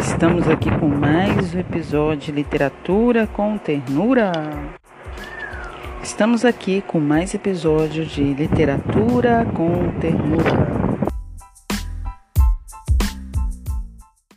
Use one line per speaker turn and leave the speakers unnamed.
Estamos aqui com mais um episódio de Literatura com Ternura. Estamos aqui com mais episódio de Literatura com Ternura.